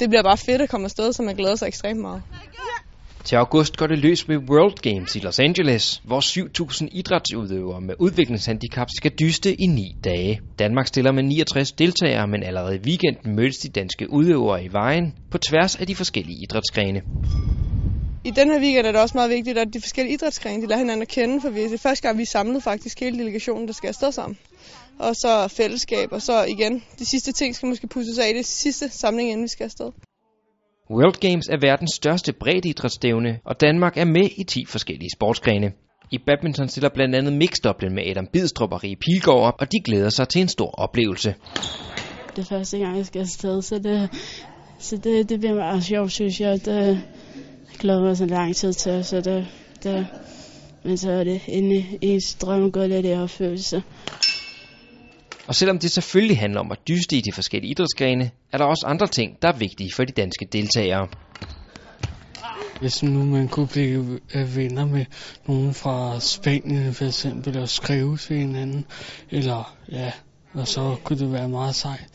det bliver bare fedt at komme afsted, så man glæder sig ekstremt meget. Til august går det løs med World Games i Los Angeles, hvor 7.000 idrætsudøvere med udviklingshandicap skal dyste i 9 dage. Danmark stiller med 69 deltagere, men allerede i weekenden mødes de danske udøvere i vejen på tværs af de forskellige idrætsgrene. I den her weekend er det også meget vigtigt, at de forskellige idrætsgrene de lader hinanden at kende, for vi, det er første gang, vi er samlet faktisk hele delegationen, der skal afsted sammen. Og så fællesskab, og så igen, de sidste ting skal måske pusses af i det sidste samling, inden vi skal afsted. World Games er verdens største breddeidrætsstævne, og Danmark er med i 10 forskellige sportsgrene. I badminton stiller blandt andet mixdoblen med Adam Bidstrup og Rie Pilgaard op, og de glæder sig til en stor oplevelse. Det er første gang, jeg skal afsted, så det, så det, det bliver meget sjovt, synes jeg. Det, glæder mig så lang tid til, så det, det men så er det en, ens drøm går lidt i opfyldelse. Og selvom det selvfølgelig handler om at dyste i de forskellige idrætsgrene, er der også andre ting, der er vigtige for de danske deltagere. Hvis nu man kunne blive venner med nogen fra Spanien for eksempel, og skrive til hinanden, eller ja, og så kunne det være meget sejt.